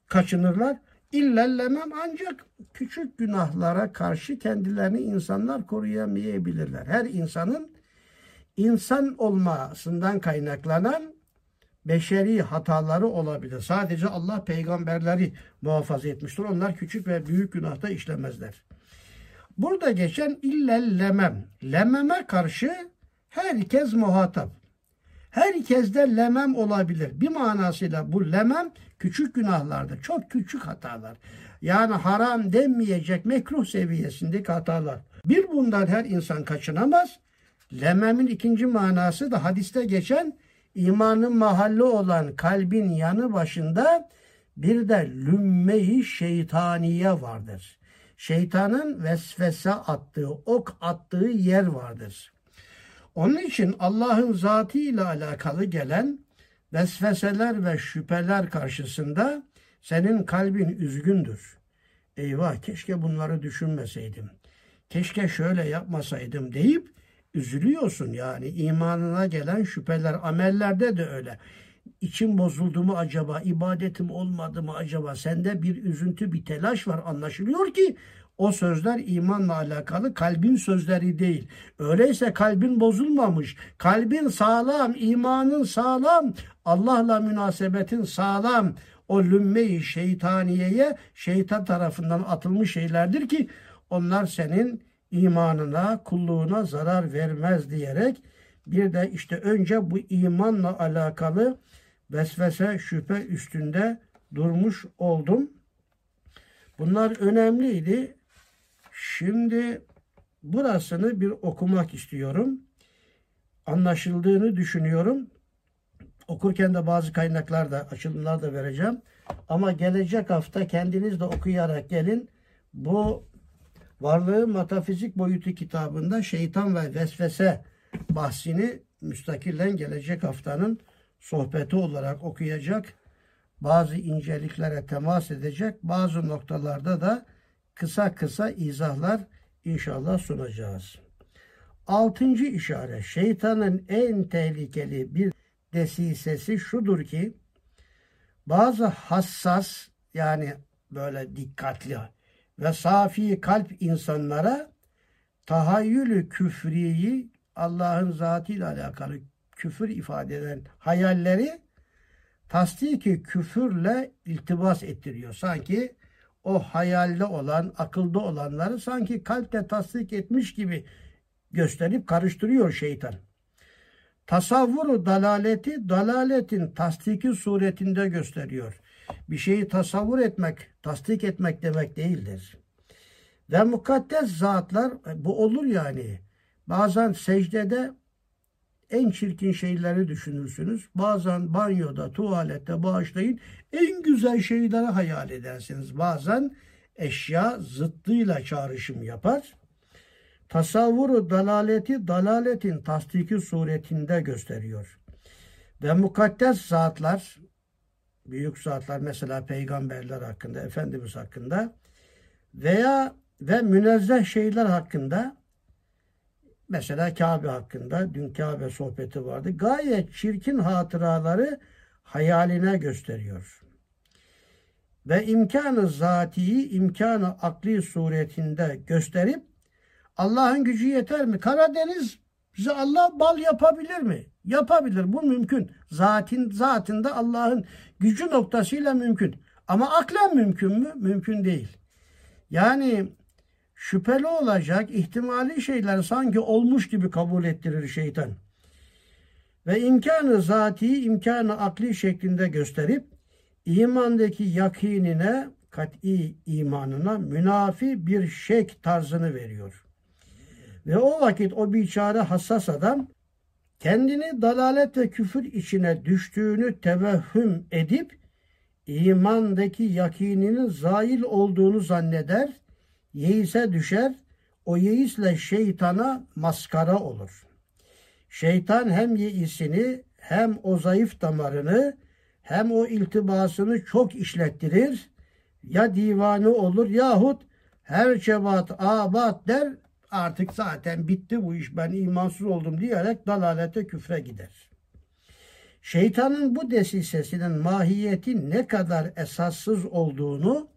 kaçınırlar. İllellemem ancak küçük günahlara karşı kendilerini insanlar koruyamayabilirler. Her insanın insan olmasından kaynaklanan beşeri hataları olabilir. Sadece Allah peygamberleri muhafaza etmiştir. Onlar küçük ve büyük günahta işlemezler. Burada geçen illellemem. Lememe karşı herkes muhatap. Herkeste lemem olabilir. Bir manasıyla bu lemem küçük günahlardır. Çok küçük hatalar. Yani haram denmeyecek mekruh seviyesindeki hatalar. Bir bundan her insan kaçınamaz. Lememin ikinci manası da hadiste geçen imanın mahalli olan kalbin yanı başında bir de lümmeyi şeytaniye vardır. Şeytanın vesvese attığı, ok attığı yer vardır. Onun için Allah'ın zatı ile alakalı gelen vesveseler ve şüpheler karşısında senin kalbin üzgündür. Eyvah keşke bunları düşünmeseydim. Keşke şöyle yapmasaydım deyip üzülüyorsun yani imanına gelen şüpheler amellerde de öyle. İçim bozuldu mu acaba, ibadetim olmadı mı acaba? Sende bir üzüntü, bir telaş var anlaşılıyor ki o sözler imanla alakalı kalbin sözleri değil. Öyleyse kalbin bozulmamış, kalbin sağlam, imanın sağlam, Allah'la münasebetin sağlam. O lümme-i şeytaniyeye şeytan tarafından atılmış şeylerdir ki onlar senin imanına, kulluğuna zarar vermez diyerek bir de işte önce bu imanla alakalı vesvese, şüphe üstünde durmuş oldum. Bunlar önemliydi. Şimdi burasını bir okumak istiyorum. Anlaşıldığını düşünüyorum. Okurken de bazı kaynaklar da açılımlar da vereceğim. Ama gelecek hafta kendiniz de okuyarak gelin. Bu Varlığı Metafizik Boyutu kitabında şeytan ve vesvese bahsini müstakillen gelecek haftanın sohbeti olarak okuyacak. Bazı inceliklere temas edecek. Bazı noktalarda da kısa kısa izahlar inşallah sunacağız. Altıncı işaret şeytanın en tehlikeli bir desisesi şudur ki bazı hassas yani böyle dikkatli ve safi kalp insanlara tahayyülü küfriyi Allah'ın zatıyla alakalı küfür ifade eden hayalleri tasdiki küfürle iltibas ettiriyor. Sanki o hayalde olan, akılda olanları sanki kalpte tasdik etmiş gibi gösterip karıştırıyor şeytan. Tasavvuru dalaleti, dalaletin tasdiki suretinde gösteriyor. Bir şeyi tasavvur etmek, tasdik etmek demek değildir. Ve mukaddes zatlar, bu olur yani. Bazen secdede en çirkin şeyleri düşünürsünüz. Bazen banyoda, tuvalette bağışlayın en güzel şeyleri hayal edersiniz. Bazen eşya zıttıyla çağrışım yapar. Tasavvuru dalaleti dalaletin tasdiki suretinde gösteriyor. Ve mukaddes zatlar, büyük zatlar mesela peygamberler hakkında, Efendimiz hakkında veya ve münezzeh şeyler hakkında Mesela Kabe hakkında dün Kabe sohbeti vardı. Gayet çirkin hatıraları hayaline gösteriyor. Ve imkanı zatiyi imkanı akli suretinde gösterip Allah'ın gücü yeter mi? Karadeniz bize Allah bal yapabilir mi? Yapabilir. Bu mümkün. Zatin zatında Allah'ın gücü noktasıyla mümkün. Ama aklen mümkün mü? Mümkün değil. Yani şüpheli olacak ihtimali şeyler sanki olmuş gibi kabul ettirir şeytan. Ve imkanı zati, imkanı akli şeklinde gösterip imandaki yakinine, kat'i imanına münafi bir şek tarzını veriyor. Ve o vakit o biçare hassas adam kendini dalalet ve küfür içine düştüğünü tevehhüm edip imandaki yakininin zail olduğunu zanneder yeise düşer, o yeisle şeytana maskara olur. Şeytan hem yeisini hem o zayıf damarını hem o iltibasını çok işlettirir. Ya divanı olur yahut her cevat abat der artık zaten bitti bu iş ben imansız oldum diyerek dalalete küfre gider. Şeytanın bu desisesinin mahiyeti ne kadar esassız olduğunu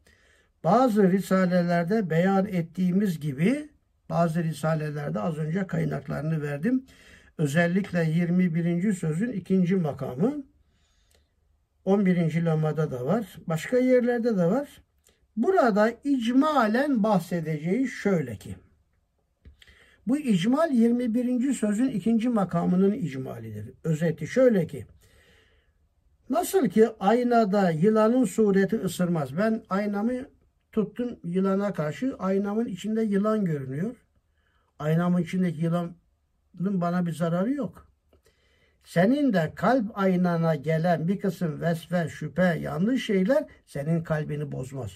bazı risalelerde beyan ettiğimiz gibi bazı risalelerde az önce kaynaklarını verdim. Özellikle 21. sözün ikinci makamı 11. lamada da var. Başka yerlerde de var. Burada icmalen bahsedeceği şöyle ki. Bu icmal 21. sözün ikinci makamının icmalidir. Özeti şöyle ki. Nasıl ki aynada yılanın sureti ısırmaz. Ben aynamı Tuttum yılana karşı aynamın içinde yılan görünüyor. Aynamın içindeki yılanın bana bir zararı yok. Senin de kalp aynana gelen bir kısım vesve, şüphe, yanlış şeyler senin kalbini bozmaz.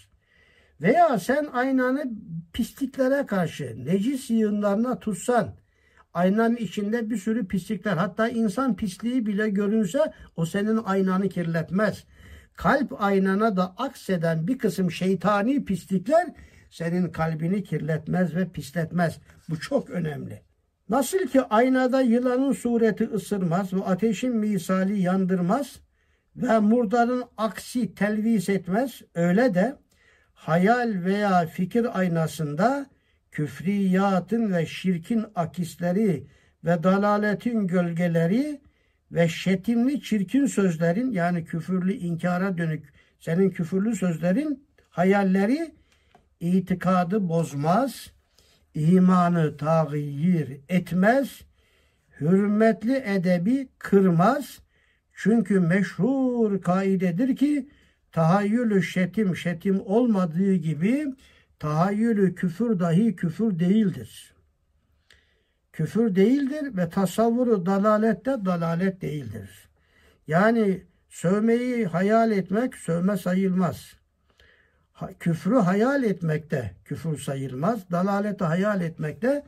Veya sen aynanı pisliklere karşı, necis yığınlarına tutsan, aynanın içinde bir sürü pislikler, hatta insan pisliği bile görünse o senin aynanı kirletmez kalp aynana da akseden bir kısım şeytani pislikler senin kalbini kirletmez ve pisletmez. Bu çok önemli. Nasıl ki aynada yılanın sureti ısırmaz ve ateşin misali yandırmaz ve murdarın aksi telvis etmez, öyle de hayal veya fikir aynasında küfriyatın ve şirkin akisleri ve dalaletin gölgeleri ve şetimli çirkin sözlerin yani küfürlü inkara dönük senin küfürlü sözlerin hayalleri itikadı bozmaz, imanı tağyir etmez, hürmetli edebi kırmaz. Çünkü meşhur kaidedir ki tahayyülü şetim şetim olmadığı gibi tahayyülü küfür dahi küfür değildir küfür değildir ve tasavvuru dalalette dalalet değildir. Yani sövmeyi hayal etmek sövme sayılmaz. Ha, küfrü hayal etmekte küfür sayılmaz. Dalaleti hayal etmekte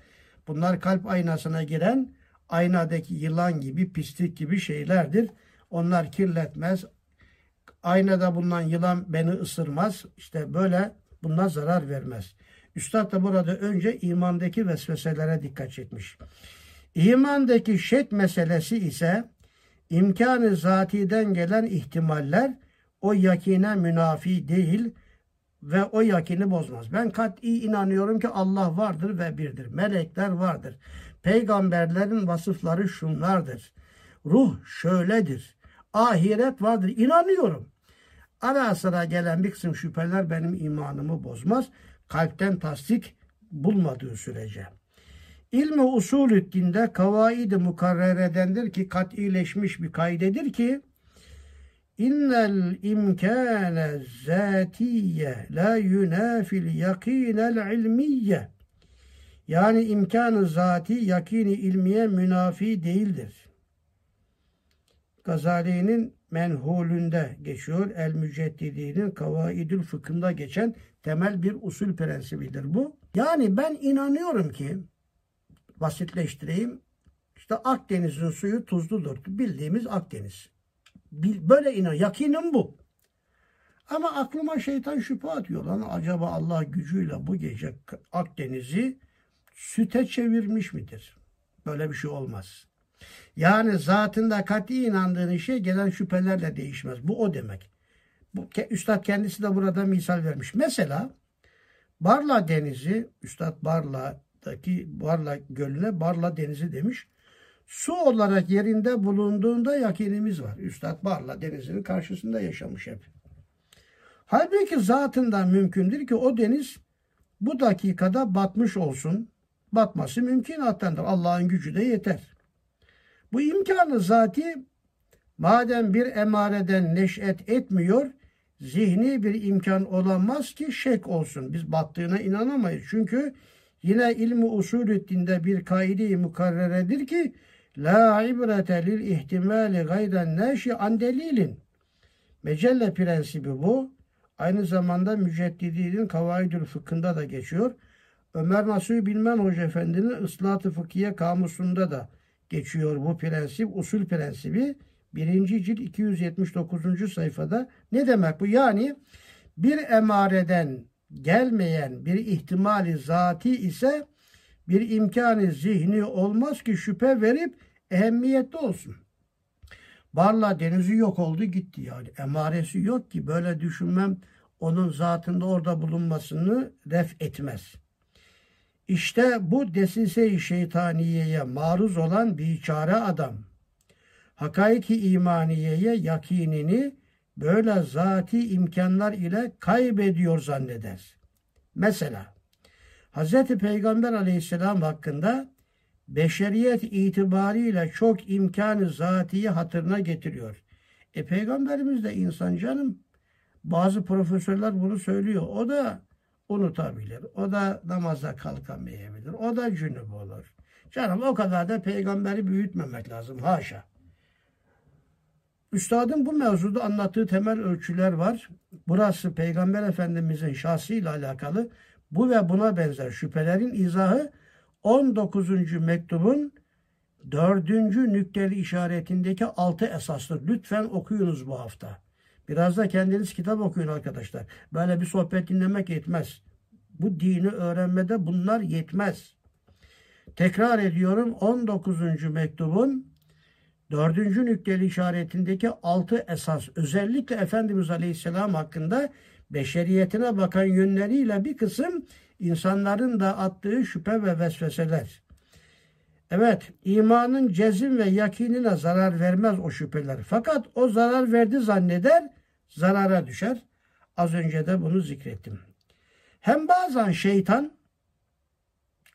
bunlar kalp aynasına giren aynadaki yılan gibi pislik gibi şeylerdir. Onlar kirletmez. Aynada bulunan yılan beni ısırmaz. İşte böyle bunlar zarar vermez. Üstad da burada önce imandaki vesveselere dikkat çekmiş. İmandaki şek meselesi ise imkanı zatiden gelen ihtimaller o yakine münafi değil ve o yakini bozmaz. Ben kat'i inanıyorum ki Allah vardır ve birdir. Melekler vardır. Peygamberlerin vasıfları şunlardır. Ruh şöyledir. Ahiret vardır. İnanıyorum. Ara sıra gelen bir kısım şüpheler benim imanımı bozmaz. Kalpten tasdik bulmadığı sürece. İlmi usulü dinde kavaid-i mukarreredendir ki kat'ileşmiş bir kaydedir ki İnnel imkâne zâtiyye la yunâfil yakînel ilmiyye yani imkanı zati yakini ilmiye münafi değildir. Gazali'nin menhulünde geçiyor. El Müceddidinin Kavaidül Fıkhında geçen temel bir usul prensibidir bu. Yani ben inanıyorum ki basitleştireyim. İşte Akdeniz'in suyu tuzludur. Bildiğimiz Akdeniz. Böyle inan. Yakinim bu. Ama aklıma şeytan şüphe atıyor. Lan acaba Allah gücüyle bu gece Akdeniz'i süte çevirmiş midir? Böyle bir şey olmaz. Yani zatında kat'i inandığın şey gelen şüphelerle değişmez. Bu o demek. Bu, Üstad kendisi de burada misal vermiş. Mesela Barla Denizi, Üstad Barla'daki Barla Gölü'ne Barla Denizi demiş. Su olarak yerinde bulunduğunda yakinimiz var. Üstad Barla Denizi'nin karşısında yaşamış hep. Halbuki zatında mümkündür ki o deniz bu dakikada batmış olsun. Batması mümkün hattandır. Allah'ın gücü de yeter. Bu imkanı zati madem bir emareden neşet etmiyor, zihni bir imkan olamaz ki şek olsun. Biz battığına inanamayız. Çünkü yine ilmi usulü dinde bir kaide-i mukarreredir ki La ibrete lil ihtimali gayren neşi an. Mecelle prensibi bu. Aynı zamanda müceddidinin kavaidül fıkhında da geçiyor. Ömer Nasuhi Bilmen Hoca Efendi'nin Islat-ı Fıkhiye kamusunda da geçiyor bu prensip, usul prensibi. Birinci cilt 279. sayfada. Ne demek bu? Yani bir emareden gelmeyen bir ihtimali zati ise bir imkanı zihni olmaz ki şüphe verip ehemmiyetli olsun. Barla denizi yok oldu gitti yani. Emaresi yok ki böyle düşünmem onun zatında orada bulunmasını ref etmez. İşte bu desise-i şeytaniyeye maruz olan biçare adam. Hakaiki imaniyeye yakinini böyle zati imkanlar ile kaybediyor zanneder. Mesela Hz. Peygamber aleyhisselam hakkında beşeriyet itibariyle çok imkanı zatiyi hatırına getiriyor. E peygamberimiz de insan canım. Bazı profesörler bunu söylüyor. O da unutabilir. O da namaza kalkamayabilir. O da cünüp olur. Canım o kadar da peygamberi büyütmemek lazım. Haşa. Üstadın bu mevzuda anlattığı temel ölçüler var. Burası Peygamber Efendimizin şahsıyla alakalı bu ve buna benzer şüphelerin izahı 19. mektubun 4. nükteli işaretindeki 6 esastır. Lütfen okuyunuz bu hafta. Biraz da kendiniz kitap okuyun arkadaşlar. Böyle bir sohbet dinlemek yetmez. Bu dini öğrenmede bunlar yetmez. Tekrar ediyorum 19. mektubun 4. nükteli işaretindeki 6 esas özellikle Efendimiz Aleyhisselam hakkında beşeriyetine bakan yönleriyle bir kısım insanların da attığı şüphe ve vesveseler. Evet, imanın cezim ve yakinine zarar vermez o şüpheler. Fakat o zarar verdi zanneder, zarara düşer. Az önce de bunu zikrettim. Hem bazen şeytan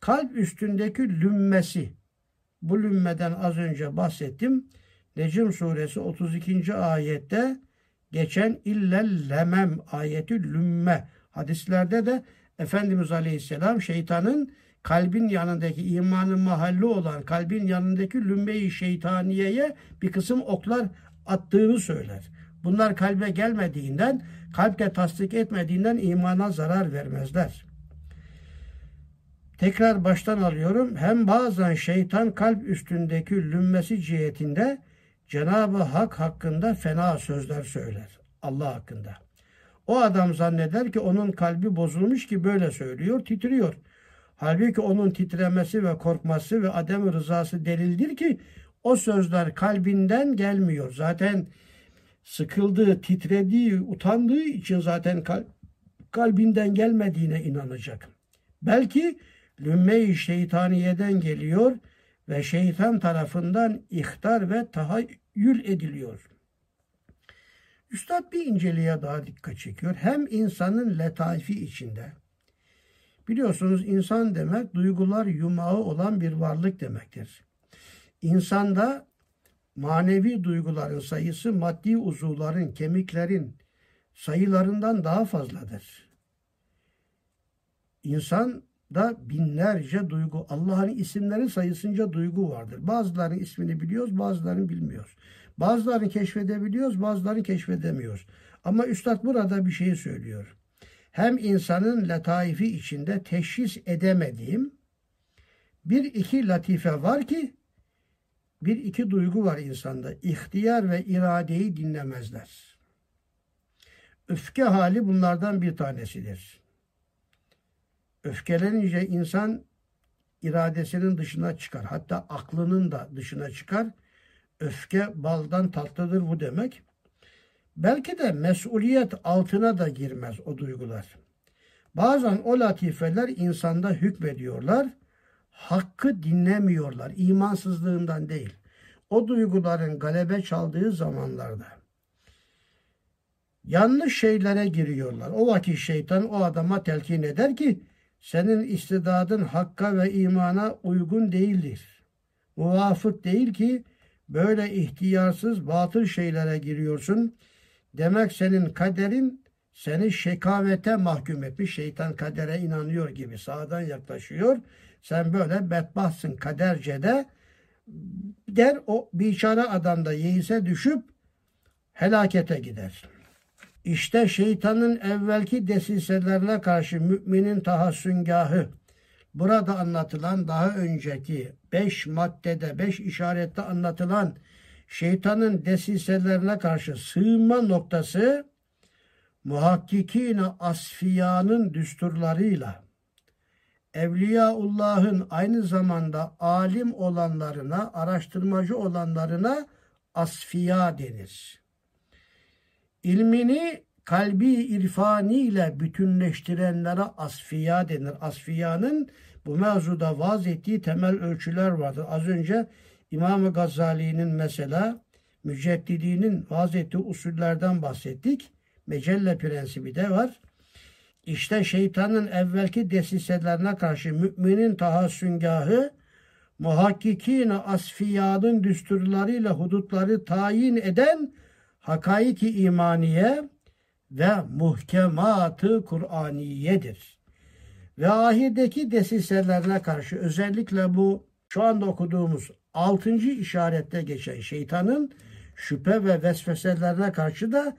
kalp üstündeki lümmesi, bu lümmeden az önce bahsettim. Necim suresi 32. ayette geçen illel lemem ayeti lümme. Hadislerde de Efendimiz Aleyhisselam şeytanın kalbin yanındaki imanın mahalli olan kalbin yanındaki lümbe-i şeytaniyeye bir kısım oklar attığını söyler. Bunlar kalbe gelmediğinden, kalpte tasdik etmediğinden imana zarar vermezler. Tekrar baştan alıyorum. Hem bazen şeytan kalp üstündeki lümmesi cihetinde Cenab-ı Hak hakkında fena sözler söyler. Allah hakkında. O adam zanneder ki onun kalbi bozulmuş ki böyle söylüyor, titriyor. Halbuki onun titremesi ve korkması ve adem rızası delildir ki o sözler kalbinden gelmiyor. Zaten sıkıldığı, titrediği, utandığı için zaten kalbinden gelmediğine inanacak. Belki lümme-i şeytaniyeden geliyor ve şeytan tarafından ihtar ve tahayyül ediliyor. Üstad bir inceliğe daha dikkat çekiyor. Hem insanın letaifi içinde. Biliyorsunuz insan demek duygular yumağı olan bir varlık demektir. İnsanda manevi duyguların sayısı maddi uzuvların, kemiklerin sayılarından daha fazladır. İnsan da binlerce duygu, Allah'ın isimleri sayısınca duygu vardır. Bazılarının ismini biliyoruz, bazılarını bilmiyoruz. Bazılarını keşfedebiliyoruz, bazılarını keşfedemiyoruz. Ama Üstad burada bir şey söylüyor. Hem insanın letaifi içinde teşhis edemediğim bir iki latife var ki bir iki duygu var insanda. İhtiyar ve iradeyi dinlemezler. Öfke hali bunlardan bir tanesidir. Öfkelenince insan iradesinin dışına çıkar. Hatta aklının da dışına çıkar. Öfke baldan tatlıdır bu demek. Belki de mesuliyet altına da girmez o duygular. Bazen o latifeler insanda hükmediyorlar. Hakkı dinlemiyorlar. imansızlığından değil. O duyguların galebe çaldığı zamanlarda. Yanlış şeylere giriyorlar. O vakit şeytan o adama telkin eder ki senin istidadın hakka ve imana uygun değildir. Muvafık değil ki böyle ihtiyarsız batıl şeylere giriyorsun. Demek senin kaderin seni şekavete mahkum etmiş. Şeytan kadere inanıyor gibi sağdan yaklaşıyor. Sen böyle bedbahsın kadercede der o biçare adam da yeise düşüp helakete gider. İşte şeytanın evvelki desiselerine karşı müminin tahassüngahı burada anlatılan daha önceki beş maddede, beş işarette anlatılan şeytanın desiselerine karşı sığınma noktası muhakkikine asfiyanın düsturlarıyla Evliyaullah'ın aynı zamanda alim olanlarına, araştırmacı olanlarına asfiya denir. İlmini kalbi irfani ile bütünleştirenlere asfiya denir. Asfiyanın bu mevzuda vaz ettiği temel ölçüler vardır. Az önce İmam Gazali'nin mesela müceddidinin vaz ettiği usullerden bahsettik. Mecelle prensibi de var. İşte şeytanın evvelki desiselerine karşı müminin tahassüngahı muhakkikine asfiyanın düsturlarıyla hudutları tayin eden hakaiki imaniye ve muhkematı Kur'aniyedir. Ve ahirdeki desiselerine karşı özellikle bu şu anda okuduğumuz altıncı işarette geçen şeytanın şüphe ve vesveselerine karşı da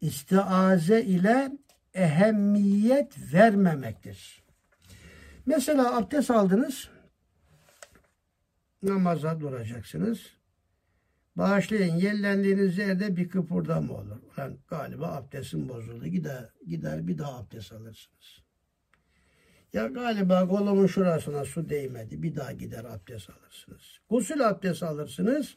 istiaze ile ehemmiyet vermemektir. Mesela abdest aldınız, namaza duracaksınız. Bağışlayın, yellendiğiniz yerde bir kıpırdama olur. Ulan galiba abdestim bozuldu. Gider, gider bir daha abdest alırsınız. Ya galiba kolumun şurasına su değmedi. Bir daha gider abdest alırsınız. Gusül abdest alırsınız.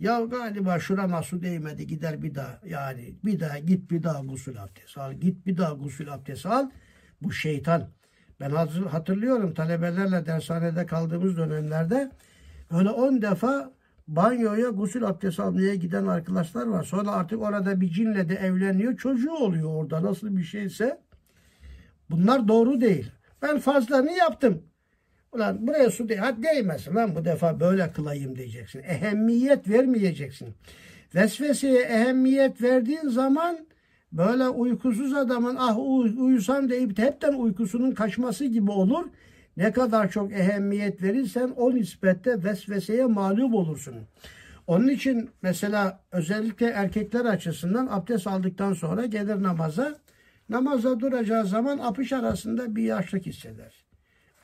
Ya galiba şurama su değmedi gider bir daha yani bir daha git bir daha gusül abdesti al. Git bir daha gusül abdesti al. Bu şeytan. Ben hatırlıyorum talebelerle dershanede kaldığımız dönemlerde öyle on defa banyoya gusül abdesti almaya giden arkadaşlar var. Sonra artık orada bir cinle de evleniyor. Çocuğu oluyor orada nasıl bir şeyse. Bunlar doğru değil. Ben fazlasını yaptım. Ulan buraya su değil. Hadi değmesin lan bu defa böyle kılayım diyeceksin. Ehemmiyet vermeyeceksin. Vesveseye ehemmiyet verdiğin zaman böyle uykusuz adamın ah uyusam deyip hepten uykusunun kaçması gibi olur. Ne kadar çok ehemmiyet verirsen o nispette vesveseye mağlup olursun. Onun için mesela özellikle erkekler açısından abdest aldıktan sonra gelir namaza. Namaza duracağı zaman apış arasında bir yaşlık hisseder.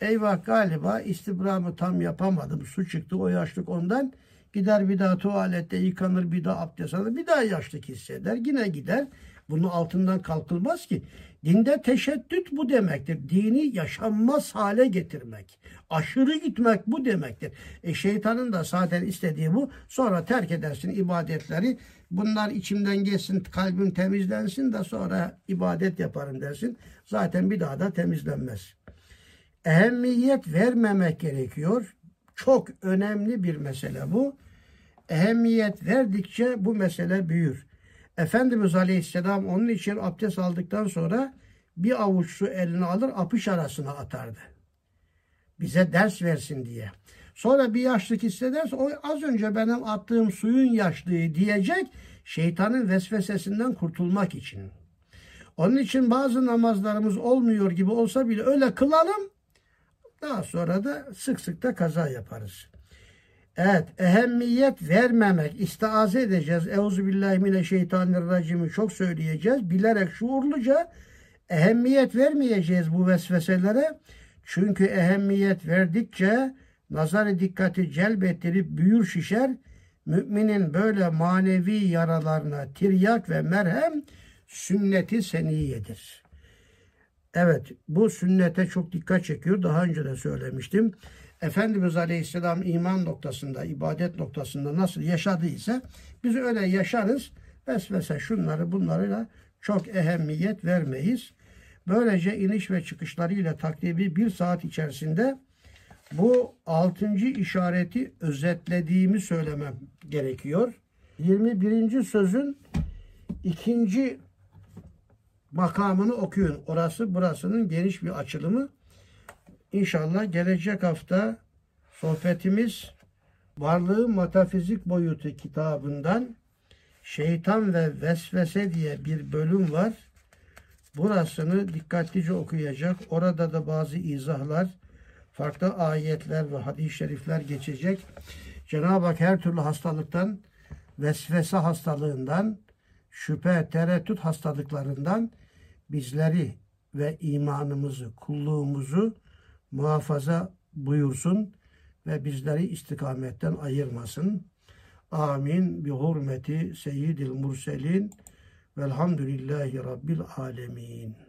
Eyvah galiba istibramı tam yapamadım. Su çıktı o yaşlık ondan. Gider bir daha tuvalette yıkanır bir daha abdest alır. Bir daha yaşlık hisseder. Yine gider. Bunu altından kalkılmaz ki. Dinde teşeddüt bu demektir. Dini yaşanmaz hale getirmek. Aşırı gitmek bu demektir. E şeytanın da zaten istediği bu. Sonra terk edersin ibadetleri. Bunlar içimden geçsin, kalbim temizlensin de sonra ibadet yaparım dersin. Zaten bir daha da temizlenmez ehemmiyet vermemek gerekiyor. Çok önemli bir mesele bu. Ehemmiyet verdikçe bu mesele büyür. Efendimiz Aleyhisselam onun için abdest aldıktan sonra bir avuç su eline alır apış arasına atardı. Bize ders versin diye. Sonra bir yaşlık hissederse o az önce benim attığım suyun yaşlığı diyecek şeytanın vesvesesinden kurtulmak için. Onun için bazı namazlarımız olmuyor gibi olsa bile öyle kılalım. Daha sonra da sık sık da kaza yaparız. Evet, ehemmiyet vermemek, istiaze edeceğiz. Euzubillahimineşşeytanirracim'i çok söyleyeceğiz. Bilerek şuurluca ehemmiyet vermeyeceğiz bu vesveselere. Çünkü ehemmiyet verdikçe nazarı dikkati celbettirip büyür şişer. Müminin böyle manevi yaralarına tiryak ve merhem sünneti seniyedir. Evet bu sünnete çok dikkat çekiyor. Daha önce de söylemiştim. Efendimiz Aleyhisselam iman noktasında, ibadet noktasında nasıl yaşadıysa biz öyle yaşarız. Vesvese şunları bunlarıyla çok ehemmiyet vermeyiz. Böylece iniş ve çıkışlarıyla takribi bir saat içerisinde bu altıncı işareti özetlediğimi söylemem gerekiyor. 21. sözün ikinci makamını okuyun. Orası burasının geniş bir açılımı. İnşallah gelecek hafta sohbetimiz Varlığı Metafizik Boyutu kitabından Şeytan ve Vesvese diye bir bölüm var. Burasını dikkatlice okuyacak. Orada da bazı izahlar, farklı ayetler ve hadis-i şerifler geçecek. Cenab-ı Hak her türlü hastalıktan, vesvese hastalığından, şüphe, tereddüt hastalıklarından bizleri ve imanımızı, kulluğumuzu muhafaza buyursun ve bizleri istikametten ayırmasın. Amin. Bi hurmeti seyyidil murselin velhamdülillahi rabbil alemin.